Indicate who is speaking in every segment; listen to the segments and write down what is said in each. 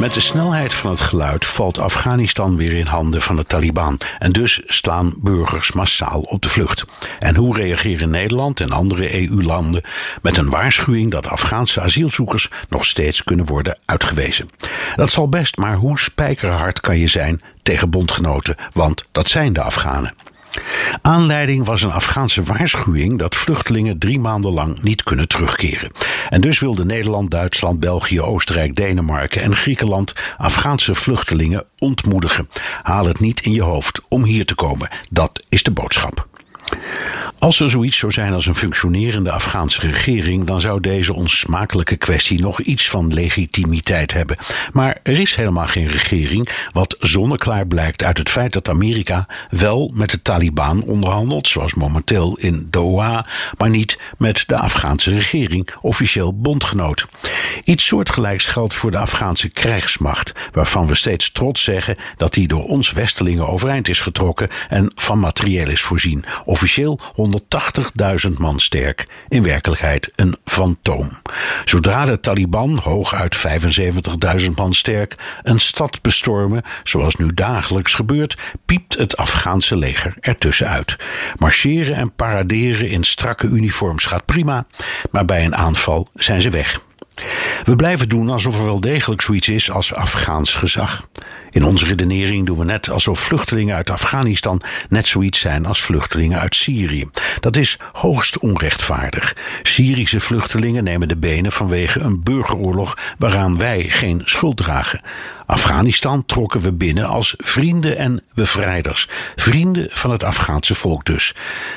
Speaker 1: Met de snelheid van het geluid valt Afghanistan weer in handen van de Taliban. En dus slaan burgers massaal op de vlucht. En hoe reageren Nederland en andere EU-landen met een waarschuwing dat Afghaanse asielzoekers nog steeds kunnen worden uitgewezen? Dat zal best, maar hoe spijkerhard kan je zijn tegen bondgenoten? Want dat zijn de Afghanen. Aanleiding was een Afghaanse waarschuwing dat vluchtelingen drie maanden lang niet kunnen terugkeren. En dus wilden Nederland, Duitsland, België, Oostenrijk, Denemarken en Griekenland Afghaanse vluchtelingen ontmoedigen. Haal het niet in je hoofd om hier te komen. Dat is de boodschap. Als er zoiets zou zijn als een functionerende Afghaanse regering, dan zou deze onsmakelijke kwestie nog iets van legitimiteit hebben. Maar er is helemaal geen regering, wat zonneklaar blijkt uit het feit dat Amerika wel met de Taliban onderhandelt, zoals momenteel in Doha, maar niet met de Afghaanse regering, officieel bondgenoot. Iets soortgelijks geldt voor de Afghaanse krijgsmacht, waarvan we steeds trots zeggen dat die door ons Westelingen overeind is getrokken en van materieel is voorzien. Officieel 180.000 man sterk, in werkelijkheid een fantoom. Zodra de Taliban, hooguit 75.000 man sterk, een stad bestormen, zoals nu dagelijks gebeurt, piept het Afghaanse leger ertussenuit. Marcheren en paraderen in strakke uniforms gaat prima, maar bij een aanval zijn ze weg. We blijven doen alsof er wel degelijk zoiets is als Afghaans gezag. In onze redenering doen we net alsof vluchtelingen uit Afghanistan net zoiets zijn als vluchtelingen uit Syrië. Dat is hoogst onrechtvaardig. Syrische vluchtelingen nemen de benen vanwege een burgeroorlog waaraan wij geen schuld dragen. Afghanistan trokken we binnen als vrienden en bevrijders. Vrienden van het Afghaanse volk dus.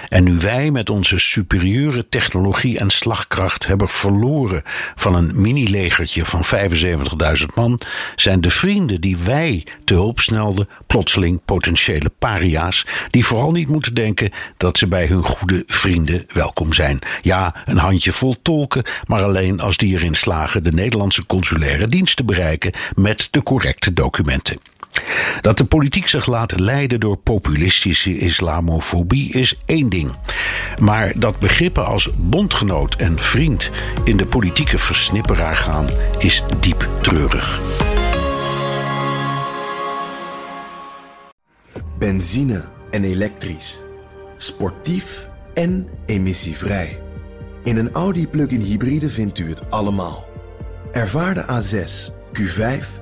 Speaker 1: En nu wij met onze superieure technologie en slagkracht hebben verloren van een mini-legertje van 75.000 man, zijn de vrienden die wij te hulp snelden plotseling potentiële paria's, die vooral niet moeten denken dat ze bij hun goede vrienden welkom zijn. Ja, een handje vol tolken, maar alleen als die erin slagen de Nederlandse consulaire dienst te bereiken met de correcte documenten. Dat de politiek zich laat leiden door populistische islamofobie is één ding. Maar dat begrippen als bondgenoot en vriend in de politieke versnipperaar gaan is diep treurig.
Speaker 2: Benzine en elektrisch. Sportief en emissievrij. In een Audi plug-in hybride vindt u het allemaal. Ervaar de A6, Q5,